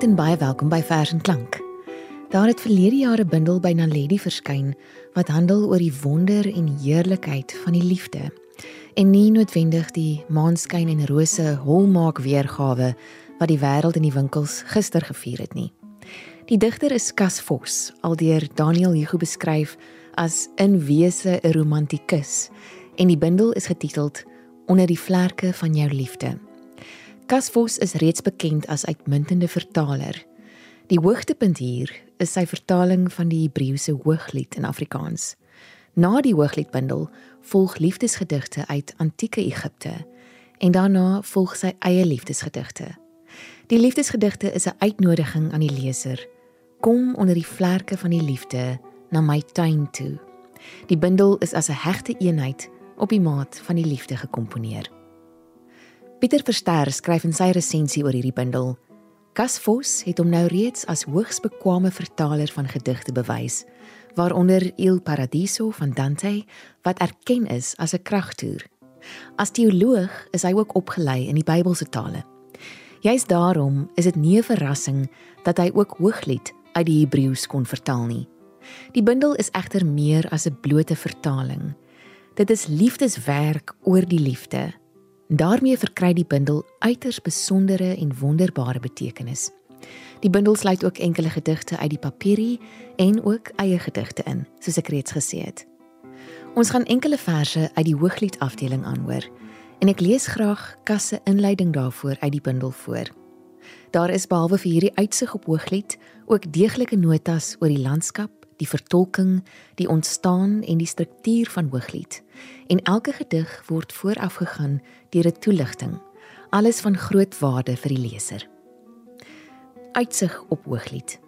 Goeienaand en baie welkom by Vers en Klank. Daar het verlede jaar 'n bundel by Naledi verskyn wat handel oor die wonder en heerlikheid van die liefde en nie noodwendig die maanskyn en rose holmaak weergawe wat die wêreld in die winkels gister gevier het nie. Die digter is Cas Vos, aldeur Daniel Hugo beskryf as 'n wese 'n romantikus en die bundel is getiteld Onder die vlerke van jou liefde. Kasvos is reeds bekend as uitmuntende vertaler. Die hoogtepunt hier is sy vertaling van die Hebreëse Hooglied in Afrikaans. Na die Hoogliedbundel volg liefdesgedigte uit antieke Egipte en daarna volg sy eie liefdesgedigte. Die liefdesgedigte is 'n uitnodiging aan die leser. Kom onder die vlerke van die liefde na my tuin toe. Die bundel is as 'n hegte eenheid op die maat van die liefde gekomponeer. Pieter Verster skryf in sy resensie oor hierdie bundel. Cas Vos het hom nou reeds as hoogs bekwame vertaler van gedigte bewys, waaronder Il Paradiso van Dante wat erken is as 'n kragtoer. As teoloog is hy ook opgelei in die Bybelse tale. Juist daarom is dit nie 'n verrassing dat hy ook Hooglied uit die Hebreëus kon vertaal nie. Die bundel is egter meer as 'n blote vertaling. Dit is liefdeswerk oor die liefde Daarmee verkry die bundel uiters besondere en wonderbare betekenis. Die bundel sluit ook enkele gedigte uit die papierie en ook eie gedigte in, soos ek reeds gesê het. Ons gaan enkele verse uit die Hooglied afdeling aanhoor en ek lees graag kasse inleiding daarvoor uit die bundel voor. Daar is behalwe vir hierdie uitsig op Hooglied ook deeglike notas oor die landskap die vertolking, die ontstaan en die struktuur van Hooglied. En elke gedig word voorafgegaan deur 'n toeligting, alles van groot waarde vir die leser. Uitsig op Hooglied.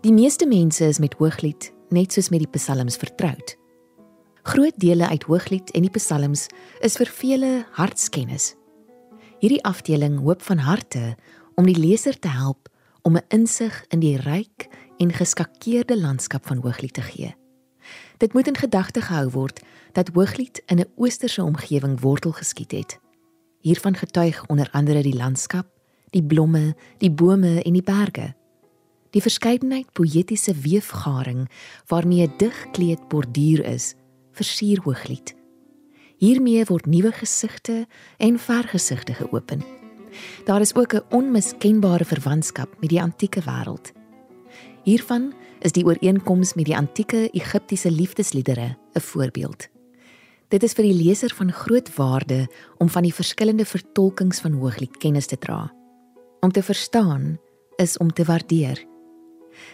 Die meeste mense is met Hooglied net soos met die psalms vertroud. Groot dele uit Hooglied en die psalms is vir vele hartskennis. Hierdie afdeling hoop van harte om die leser te help om 'n insig in die ryk en geskakeerde landskap van Hooglied te gee. Dit moet in gedagte gehou word dat Hooglied in 'n oosterse omgewing wortel geskiet het. Hiervan getuig onder andere die landskap, die blomme, die bome en die berge. Die verskeidenheid poëtiese weefgaring waarmee 'n digkleed borduur is, versier Hooglied. Hiermee word nuwe gesigte en vergesigte geopen. Daar is ook 'n onmiskenbare verwantskap met die antieke wêreld. Hiervan is die ooreenkoms met die antieke Egiptiese liefdesliedere 'n voorbeeld. Dit is vir die leser van groot waarde om van die verskillende vertolkings van Hooglied kennis te dra. Om te verstaan is om te waardeer.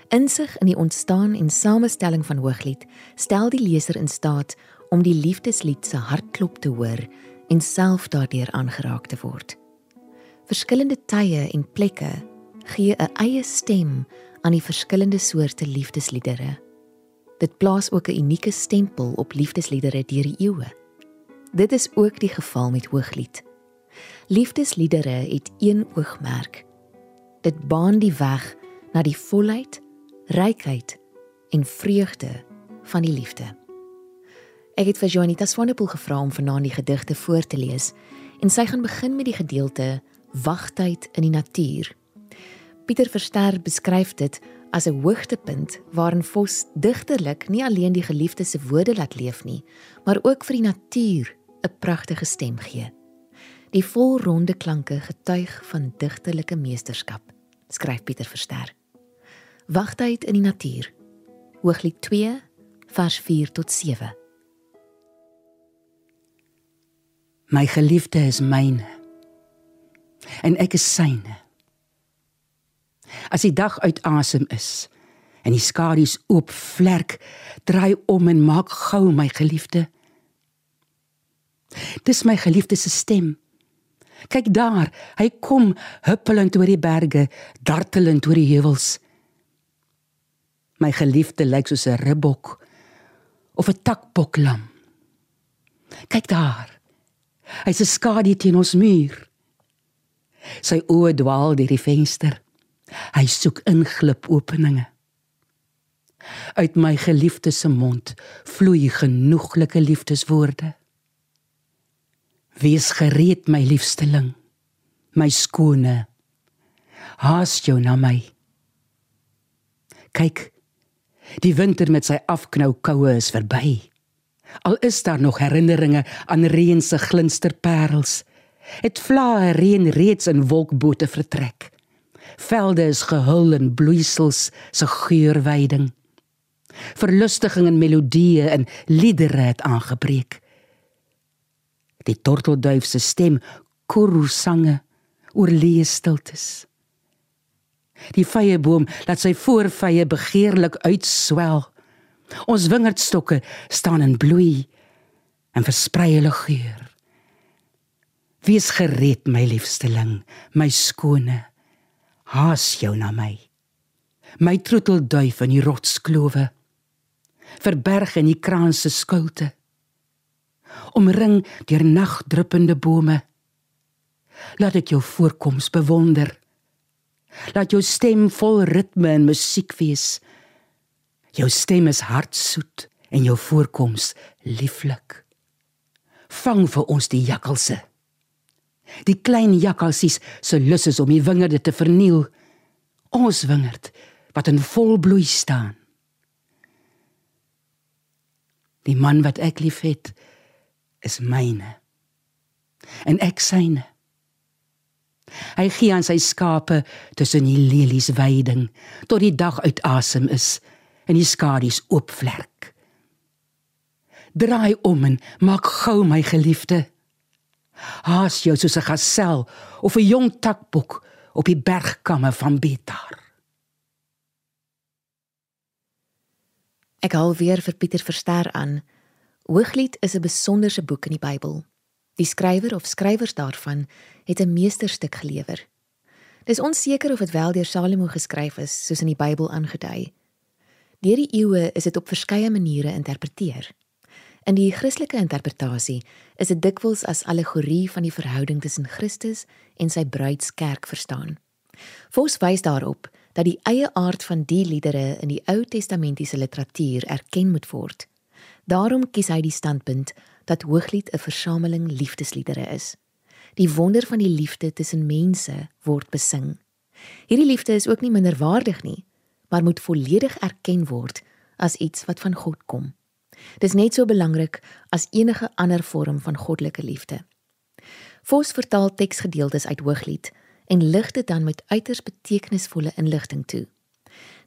Insig in die ontstaan en samestelling van Hooglied stel die leser in staat om die liefdeslied se hartklop te hoor en self daardeur aangeraak te word. Verskillende tye en plekke gee 'n eie stem aan die verskillende soorte liefdesliedere. Dit plaas ook 'n unieke stempel op liefdesliedere deur die eeue. Dit is ook die geval met Hooglied. Liefdesliedere het een oogmerk. Dit baan die weg na die volheid, rykheid en vreugde van die liefde. Ek het vir Janita Swanepoel gevra om vanaand die gedigte voor te lees en sy gaan begin met die gedeelte Wagtyd in die natuur Pieter Verster beskryf dit as 'n hoogtepunt waarin Vos digterlik nie alleen die geliefde se woorde laat leef nie, maar ook vir die natuur 'n pragtige stem gee. Die volronde klanke getuig van digterlike meesterskap, skryf Pieter Verster. Wagtyd in die natuur. Hooglied 2 vers 4 tot 7. My geliefde is myne. En ek is syne as die dag uit asem is en die skadu's oop vlerk draai om en maak gou my geliefde Dis my geliefde se stem. Kyk daar, hy kom huppelend oor die berge, dartelend oor die heuwels. My geliefde lyk soos 'n ribbok of 'n takboklam. Kyk daar. Hy's 'n skadu teen ons muur. Sy oë dwaal deur die venster. Hy soek inglip openinge. Uit my geliefde se mond vloei genoeglike liefdeswoorde. Wees gereed my liefsteling, my skone. Haas jou na my. Kyk, die winter met sy afknou koue is verby. Al is daar nog herinneringe aan reën se glinsterparels. Het vlae reën reeds in wolkbote vertrek. Velde is gehul in bloeisels se geurweiding. Verlustiging en melodieë en liedere het aangebreek die tortelduif se stem koeroe sange oor leë stiltes. Die vyeboom laat sy voorvye begeerlik uitswel. Ons wingerdstokke staan in bloei en versprei hulle geur. Wees gereed my liefsteling, my skone. Haas jou na my. My troetelduif in die rotsklowe. Verberg in die kraan se skuilte omring deur nagdruppende bome. Laat ek jou voorkoms bewonder. Laat jou stem vol ritme en musiek wees. Jou stem is hartsoet en jou voorkoms lieflik. Vang vir ons die jakkalse. Die klein jakkalsies se lus is om die wingerde te verniel. Ons wingerd wat in volbloei staan. Die man wat ek liefhet, is myne en ek syne hy gee aan sy skape tussen die lelies weiding tot die dag uit asem is en die skadu's oopvlek draai om en maak gou my geliefde haas jou soos 'n gasel of 'n jong takbok op die bergkamme van Betar ek hou weer vir Pieter Verster aan Hooglied is 'n besonderse boek in die Bybel. Die skrywer of skrywers daarvan het 'n meesterstuk gelewer. Dis onseker of dit wel deur Salomo geskryf is soos in die Bybel aangedui. Deur die eeue is dit op verskeie maniere interpreteer. In die Christelike interpretasie is dit dikwels as allegorie van die verhouding tussen Christus en sy bruidskerk verstaan. Vos wys daarop dat die eie aard van die liedere in die Ou Testamentiese literatuur erken moet word. Daarom kies hy die standpunt dat Hooglied 'n versameling liefdesliedere is. Die wonder van die liefde tussen mense word besing. Hierdie liefde is ook nie minderwaardig nie, maar moet volledig erken word as iets wat van God kom. Dis net so belangrik as enige ander vorm van goddelike liefde. Vos vertaal teksgedeeltes uit Hooglied en lig dit dan met uiters betekenisvolle inligting toe.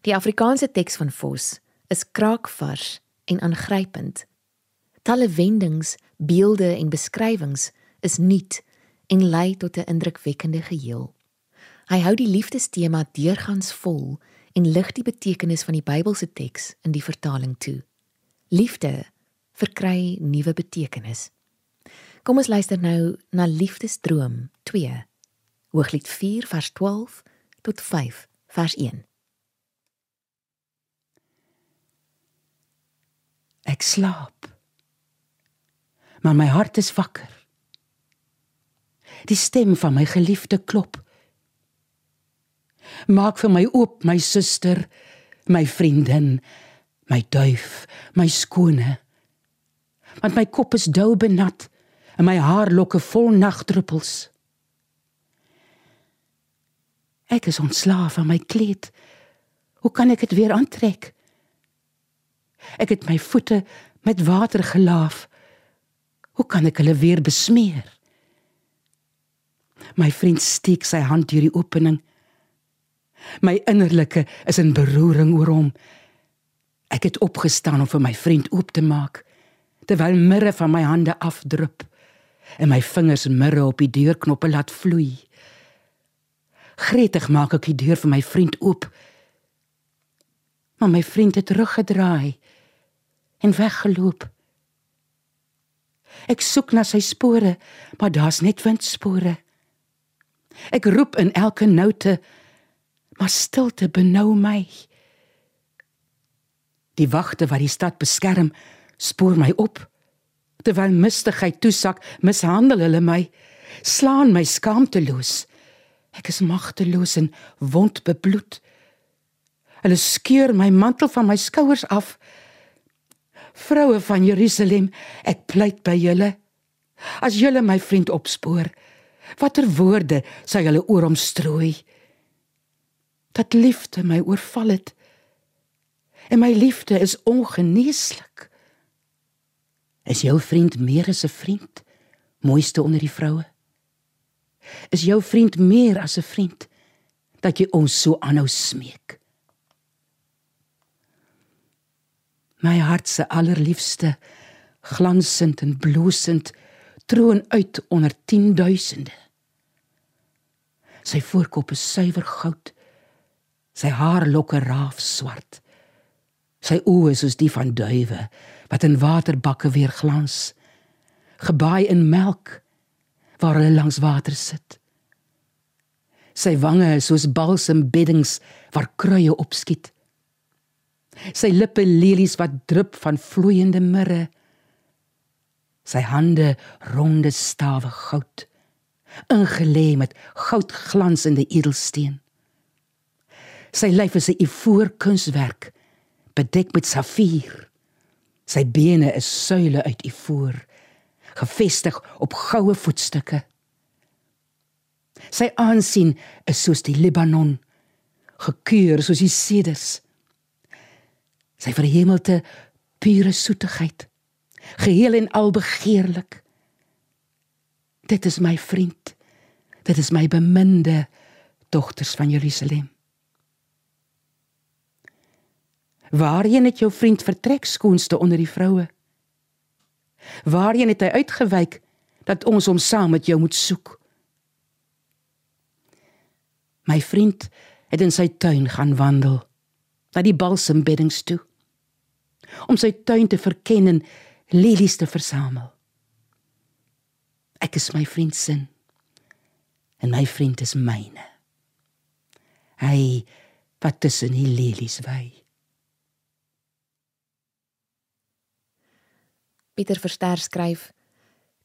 Die Afrikaanse teks van Vos is kraakvars en aangrypend. Talle wendings, beelde en beskrywings is nuut en lei tot 'n indrukwekkende geheel. Hy hou die liefdestema deurgangs vol en lig die betekenis van die Bybelse teks in die vertaling toe. Liefde verkry nuwe betekenis. Kom ons luister nou na Liefdesdroom 2. Hooglied 4 vers 12 tot 5 vers 1. Ek slaap. Maar my hart is wakker. Die stem van my geliefde klop. Maak vir my oop, my suster, my vriendin, my duif, my skone. Want my kop is dou benat en my haarlokke vol nagdruppels. Ek is ontslaaf van my kleed. Hoe kan ek dit weer aantrek? Ek het my voete met water gelaaf. Hoe kan ek hulle weer besmeer? My vriend steek sy hand deur die opening. My innerlike is in beroering oor hom. Ek het opgestaan om vir my vriend oop te maak, terwyl mirre van my hande afdrup en my vingers mirre op die deurknoppe laat vloei. Gretig maak ek die deur vir my vriend oop. Maar my vriend het teruggedraai en weggeloop. Ek soek na sy spore, maar daar's net windspore. Ek roep in elke noute, maar stilte benou my. Die wagte wat die stad beskerm, spoor my op. Terwyl mistigheid toesak, mishandel hulle my, slaan my skaamteloos. Ek is magteloos en wond bebloed. Hulle skeur my mantel van my skouers af. Vroue van Jerusalem, ek pleit by julle. As julle my vriend opspoor, watter woorde sal julle oor hom strooi? Dat liefde my oorval het. En my liefde is ongeneeslik. Is jou vriend meer as 'n vriend? Mooiste onder die vroue? Is jou vriend meer as 'n vriend dat jy ons so aanhou smeek? My hart se allerliefste, glansend en bloesend, troon uit onder tienduisende. Sy voorkop is suiwer goud, sy haarlokke raaf swart. Sy oë is soos die van duwe wat in waterbakke weer glans, gebaai in melk waar hulle langs water sit. Sy wange is soos balsembeddings waar kruie opskiet. Sy lippe lelies wat drup van vloeiende mirre. Sy hande ronde stawe goud, ingelê met goudglansende edelsteen. Sy lyf is 'n ivoor kunswerk bedek met safier. Sy bene is suile uit ivoor, gefestig op goue voetstukke. Sy aansien is soos die Libanon, gekeur soos die seders. Sy verhemelte pure soetigheid, geheel en al begeerlik. Dit is my vriend. Dit is my beminde dogters van Jerusalem. Waarheen het jou vriend vertrek skoonste onder die vroue? Waarheen het hy uitgewyk dat ons hom saam met jou moet soek? My vriend het in sy tuin gaan wandel, na die balsembeddings toe, om sy tuin te verken en lelies te versamel. Ek is my vriend se en my vriend is myne. Hy wat tussen die lelies wy. Pieter Verster skryf: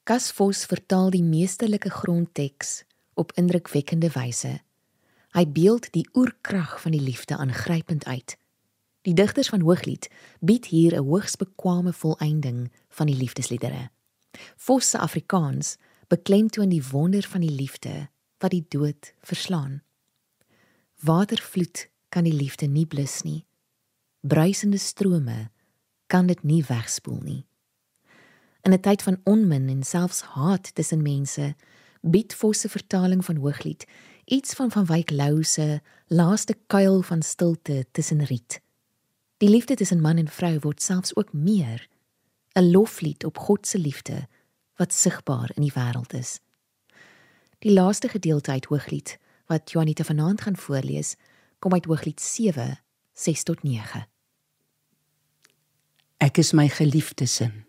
Cas Vos vertaal die meesterlike grondteks op indrukwekkende wyse. Hy beeld die oerkrag van die liefde aangrypend uit. Die digters van Hooglied bied hier 'n hoogs bekwame volëinding van die liefdesliedere. Vos se Afrikaans beklemtoon die wonder van die liefde wat die dood verslaan. Watervloed kan die liefde nie blus nie. Bruisende strome kan dit nie wegspoel nie. In 'n tyd van onmin en selfs haat tussen mense, bied Vosse vertaling van Hooglied iets van van Wyk Lou se laaste kuil van stilte tussen riet. Die liefde tussen man en vrou word selfs ook meer 'n loflied op God se liefde wat sigbaar in die wêreld is. Die laaste gedeelte uit Hooglied wat Juanita vanaand gaan voorlees, kom uit Hooglied 7 6 tot 9. Ek is my geliefde sin.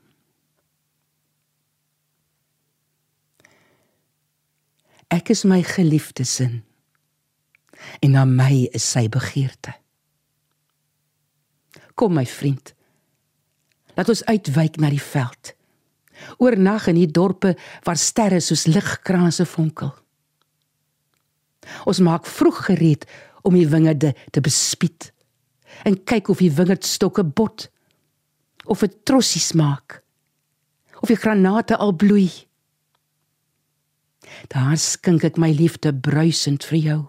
Ek is my geliefde sin. En na my is sy begeerte. Kom my vriend. Laat ons uitwyk na die veld. Oornag in die dorpe waar sterre soos ligkranse fonkel. Ons maak vroeg gereed om die wingerde te bespied en kyk of die wingerdstokke bot of dit trossies maak of die granate al bloei. Daar skink ek my liefde bruisend vir jou.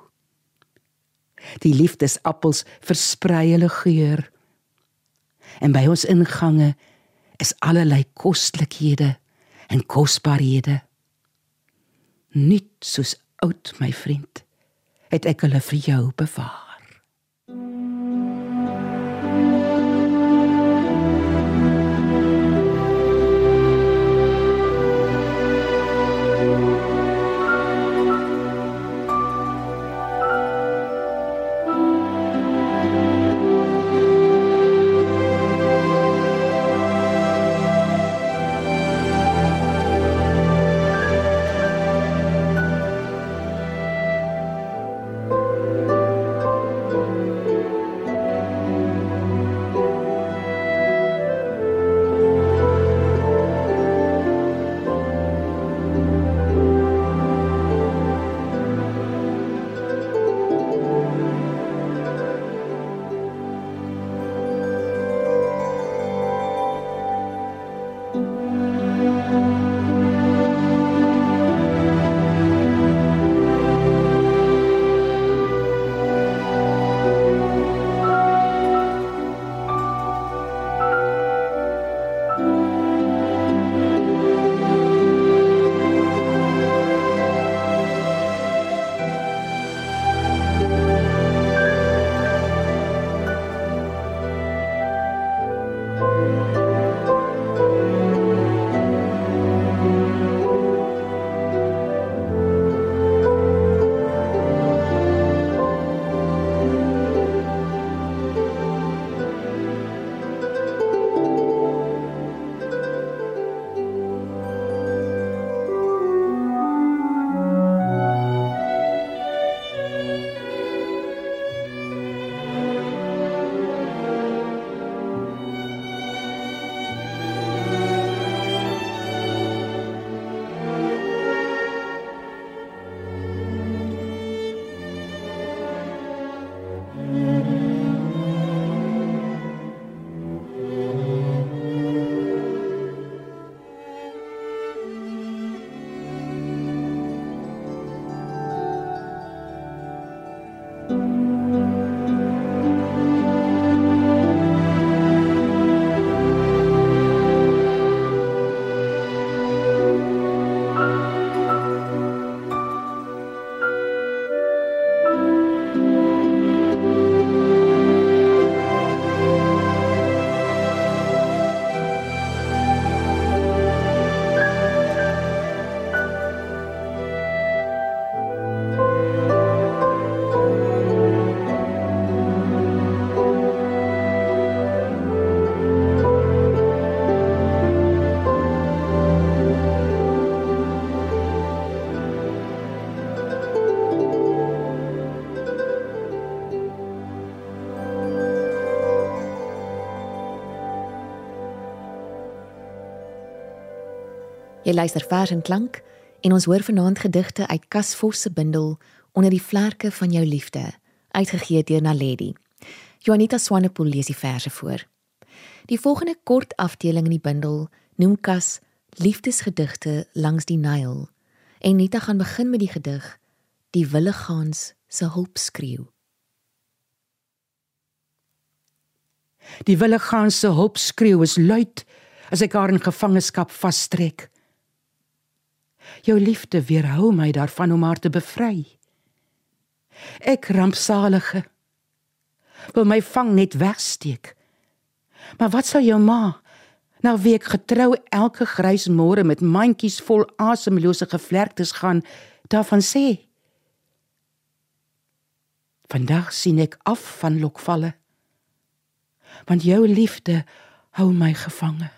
Die liefdesappels versprei hulle geur. En by ons ingange is allerlei kostlikhede en kosbarehede. Net soos oud my vriend, het ek hulle vir jou bewaar. Jy luister vers en klank en ons hoor vanaand gedigte uit Cas Vos se bundel Onder die vlerke van jou liefde, uitgegee deur Naledi. Juanita Swanepoel lees die verse voor. Die volgende kort afdeling in die bundel noem Cas Liefdesgedigte langs die Nyl. En Nita gaan begin met die gedig Die willigaans se hulp skreeu. Die willigaans se hulp skreeu is luid as ek haar in gevangenskap vasstrek. Jou liefde weerhou my daarvan om haar te bevry. Ek rampsalige wil my vang net wegsteek. Maar wat sal jou ma nou wie ek getrou elke grys môre met mandjies vol asemlose gevlektes gaan daarvan sê? Vandag sien ek af van lokvalle. Want jou liefde hou my gevange.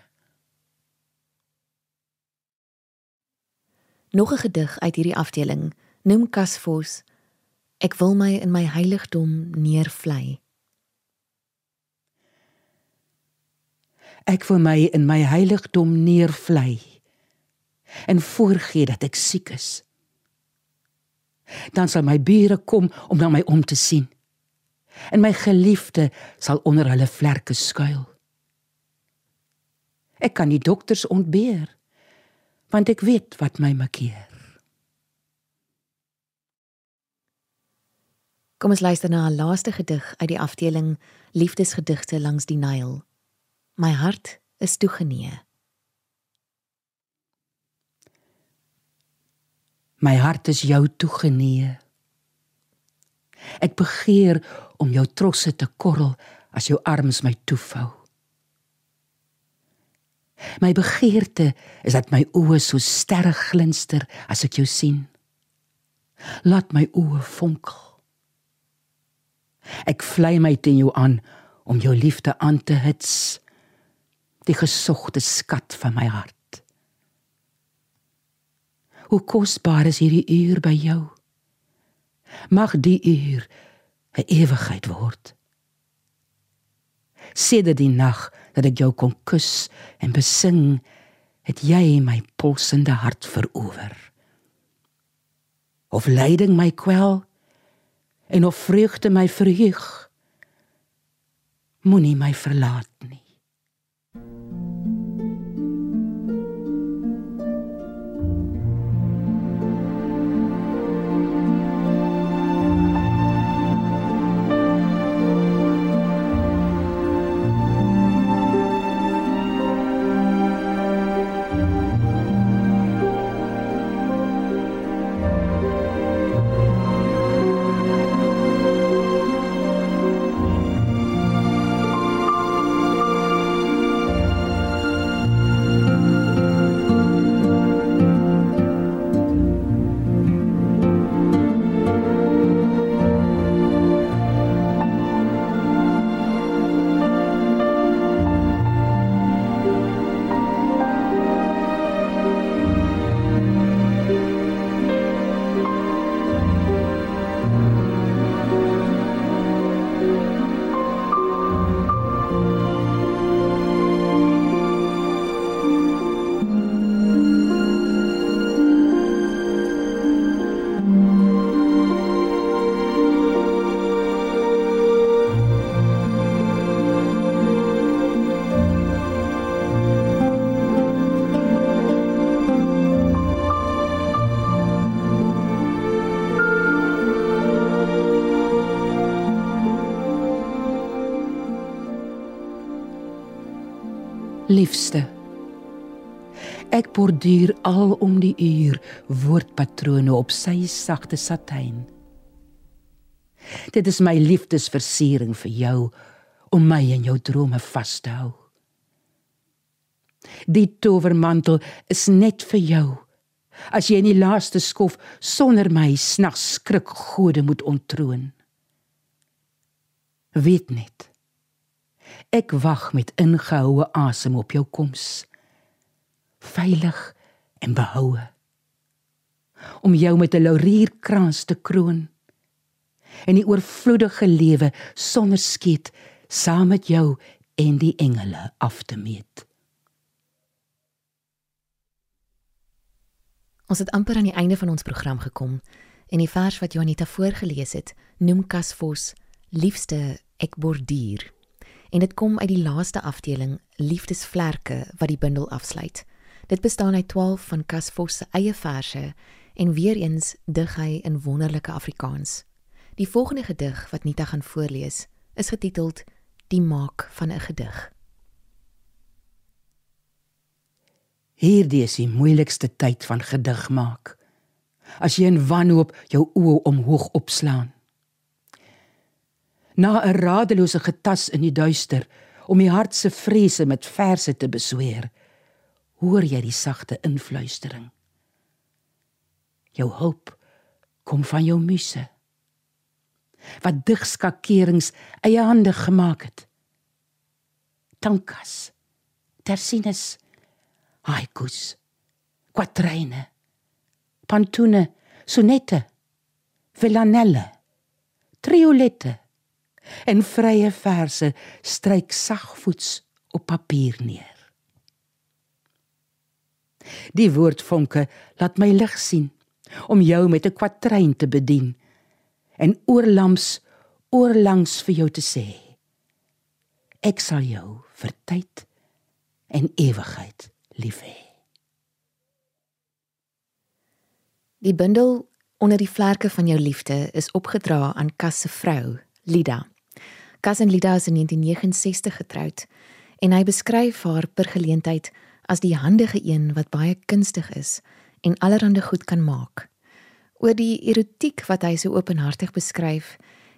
Nog 'n gedig uit hierdie afdeling, noem Kasvos. Ek wil my in my heiligdom neervlei. Ek wil my in my heiligdom neervlei en voorgee dat ek siek is. Dan sal my bure kom om na my om te sien. En my geliefde sal onder hulle vlerke skuil. Ek kan die dokters ontbeer want ek weet wat my makkeer. Kom ons luister na 'n laaste gedig uit die afdeling Liefdesgedigte langs die Nyl. My hart is toegenee. My hart is jou toegenee. Ek begeer om jou trosse te korrel as jou arms my toevou. My begeerte is dat my oë so sterre glinster as ek jou sien. Laat my oë fonkel. Ek vlei my teen jou aan om jou liefde aan te hits. Die gesogte skat van my hart. Hoe kosbaar is hierdie uur by jou. Mag die uur 'n ewigheid word. Sedert die nag dat ek jou kon kus en besing, het jy my pulsende hart verower. Of lyding my kwel en of vreugde my verheug, moenie my verlaat nie. Liefste. Ek borduur al om die uur woordpatrone op sy sagte satijn. Dit is my liefdesversiering vir jou om my in jou drome vas te hou. Die towermantel is net vir jou. As jy in die laaste skof sonder my snags skrik gode moet ontroon. Weet net. Ek wag met ingehoue asem op jou koms. Veilig en behoue. Om jou met 'n laurierkrans te kroon en die oorvloedige lewe sonder skiet saam met jou en die engele af te meet. Ons het amper aan die einde van ons program gekom en die vers wat Janita voorgeles het, noem Kasvos liefste ek borduur. En dit kom uit die laaste afdeling Liefdesvlerke wat die bundel afsluit. Dit bestaan uit 12 van Kasvos se eie verse en weer eens dig hy in wonderlike Afrikaans. Die volgende gedig wat Nita gaan voorlees, is getiteld Die maak van 'n gedig. Hierdie is die moeilikste tyd van gedig maak. As jy in wanhoop jou oë omhoog opslaan. Na 'n radelose getas in die duister om die hart se vrese met verse te besweer, hoor jy die sagte influistering. Jou hulp kom van jou muse. Wat digskakerings eie hande gemaak het. Tankas. Tersinus. Haikus. Quatraine. Pantune, sonette. Villanelle. Triolette. En vrye verse stryk sagvoets op papier neer. Die woordvonke laat my lig sien om jou met 'n kwatrein te bedien en oorlams oorlangs vir jou te sê ek sal jou vir tyd en ewigheid lief hê Die bundel onder die vlerke van jou liefde is opgedra aan Kas se vrou Lida En Lida is in 1969 getroud en hy beskryf haar per geleentheid as die handige een wat baie kunstig is en allerhande goed kan maak. Oor die erotiek wat hy so openhartig beskryf,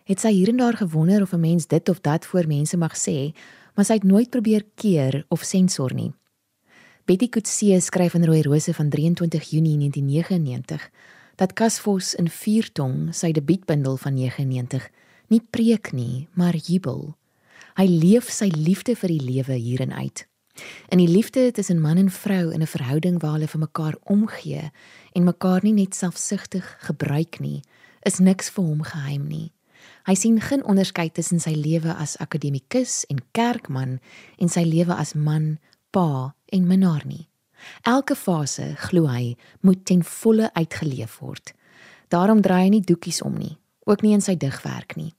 het sy hier en daar gewonder of 'n mens dit of dat voor mense mag sê, maar sy het nooit probeer keer of sensor nie. Betty Coetzee skryf in Rooi Rose van 23 Junie 1999 dat Kasvos in Viertong sy debuutbundel van 99 nie preek nie, maar jubel. Hy leef sy liefde vir die lewe hierin uit. In die liefde tussen man en vrou in 'n verhouding waar hulle vir mekaar omgee en mekaar nie net selfsugtig gebruik nie, is niks vir hom geheim nie. Hy sien geen onderskeid tussen sy lewe as akademikus en kerkman en sy lewe as man, pa en minnaar nie. Elke fase, glo hy, moet ten volle uitgeleef word. Daarom draai hy nie doekies om nie, ook nie in sy digwerk nie.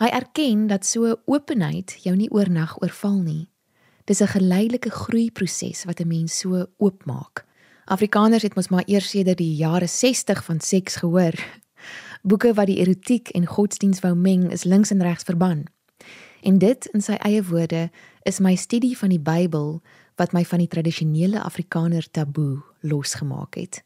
Hy erken dat so openheid jou nie oornag oorval nie. Dis 'n geleidelike groeiproses wat 'n mens so oopmaak. Afrikaners het mos maar eers sedert die jare 60 van seks gehoor. Boeke wat die erotiek en godsdiens wou meng is links en regs verban. En dit in sy eie woorde is my studie van die Bybel wat my van die tradisionele Afrikaner taboe losgemaak het.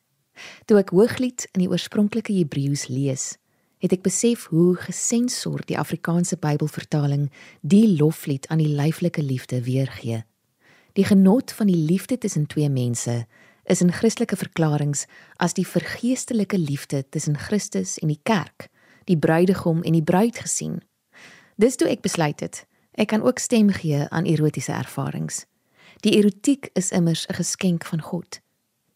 Toe ek Hooglied in die oorspronklike Hebreëus lees, het ek besef hoe gesensor die Afrikaanse Bybelvertaling die loflied aan die lyflike liefde weergee. Die genot van die liefde tussen twee mense is in Christelike verklaringe as die vergeestelike liefde tussen Christus en die kerk, die bruidegom en die bruid gesien. Dis toe ek besluit het, ek kan ook stem gee aan erotiese ervarings. Die erotiek is immers 'n geskenk van God.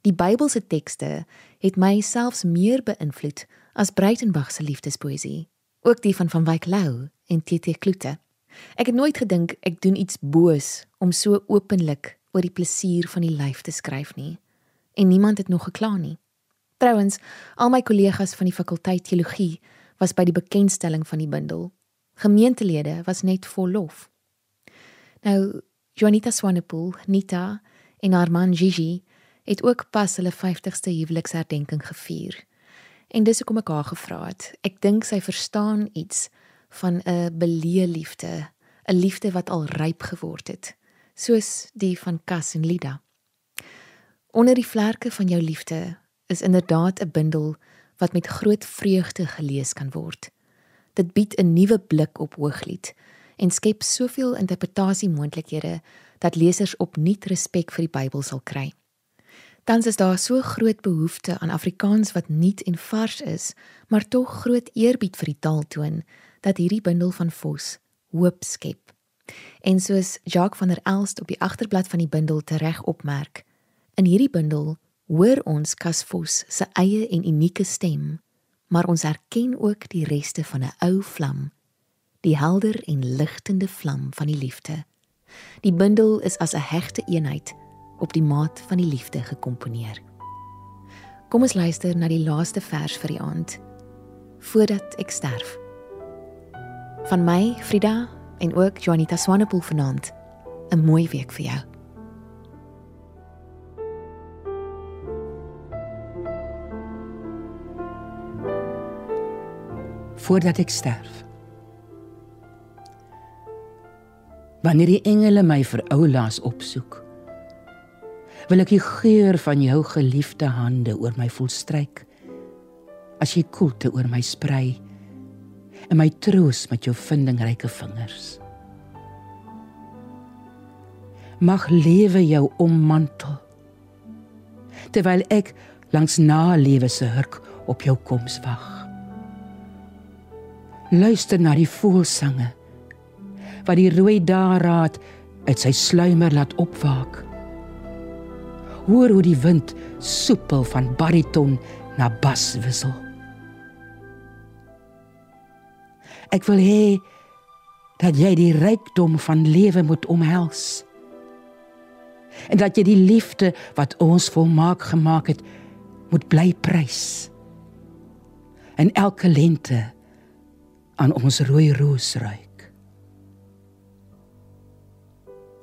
Die Bybelse tekste het my selfs meer beïnvloed as Breitenberg se liefdespoesie, ook die van van Wyk Lou en TT Kloete. Ek het nooit gedink ek doen iets boos om so openlik oor die plesier van die lyf te skryf nie. En niemand het nog gekla nie. Trouwens, al my kollegas van die fakulteit teologie was by die bekendstelling van die bundel. Gemeentelede was net vol lof. Nou, Juanita Swanepoel, Nita en haar man Gigi het ook pas hulle 50ste huweliksherdenking gevier. En dis hoekom ek haar gevra het. Ek dink sy verstaan iets van 'n beleë liefde, 'n liefde wat al ryp geword het, soos die van Cas en Lida. Onder die vlerke van jou liefde is inderdaad 'n bundel wat met groot vreugde gelees kan word. Dit bied 'n nuwe blik op Hooglied en skep soveel interpretasiemoontlikhede dat lesers opnuut respek vir die Bybel sal kry. Tans is daar so groot behoefte aan Afrikaans wat nuut en vars is, maar tog groot eerbied vir die taal toon dat hierdie bundel van Vos hoop skep. En soos Jacques van der Elst op die agterblad van die bundel tereg opmerk, in hierdie bundel hoor ons Kas Vos se eie en unieke stem, maar ons erken ook die reste van 'n ou vlam, die helder en ligtende vlam van die liefde. Die bundel is as 'n hegte eenheid op die maat van die liefde gekomponeer. Kom ons luister na die laaste vers vir die aand voordat ek sterf. Van my, Frida en ook Juanita Swanepoel vanaand. 'n Mooi week vir jou. Voordat ek sterf. Wanneer die engele my vir oulaas opsoek, wil ek die geur van jou geliefde hande oor my voel stryk as jy koelte oor my sprei en my troos met jou vindingryke vingers. Mag lewe jou ommantel terwyl ek langs na lewe se hurk op jou koms wag. Luister na die voelsange wat die rooi daaraad uit sy sluimer laat opwaak. Hoor hoe die wind soepel van bariton na bas wissel. Ek wil hê dat jy die rykdom van lewe moet omhels. En dat jy die liefde wat ons volmaak gemaak het, moet bly prys. En elke lente aan ons rooi roos ruik.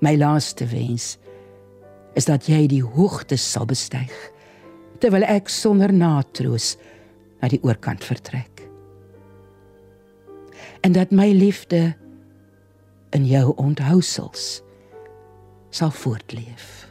My laaste wens is dat jy die hoogtes sal bestyg terwyl ek sonder natroos na die oorkant vertrek en dat my liefde in jou onthousels sal voortleef.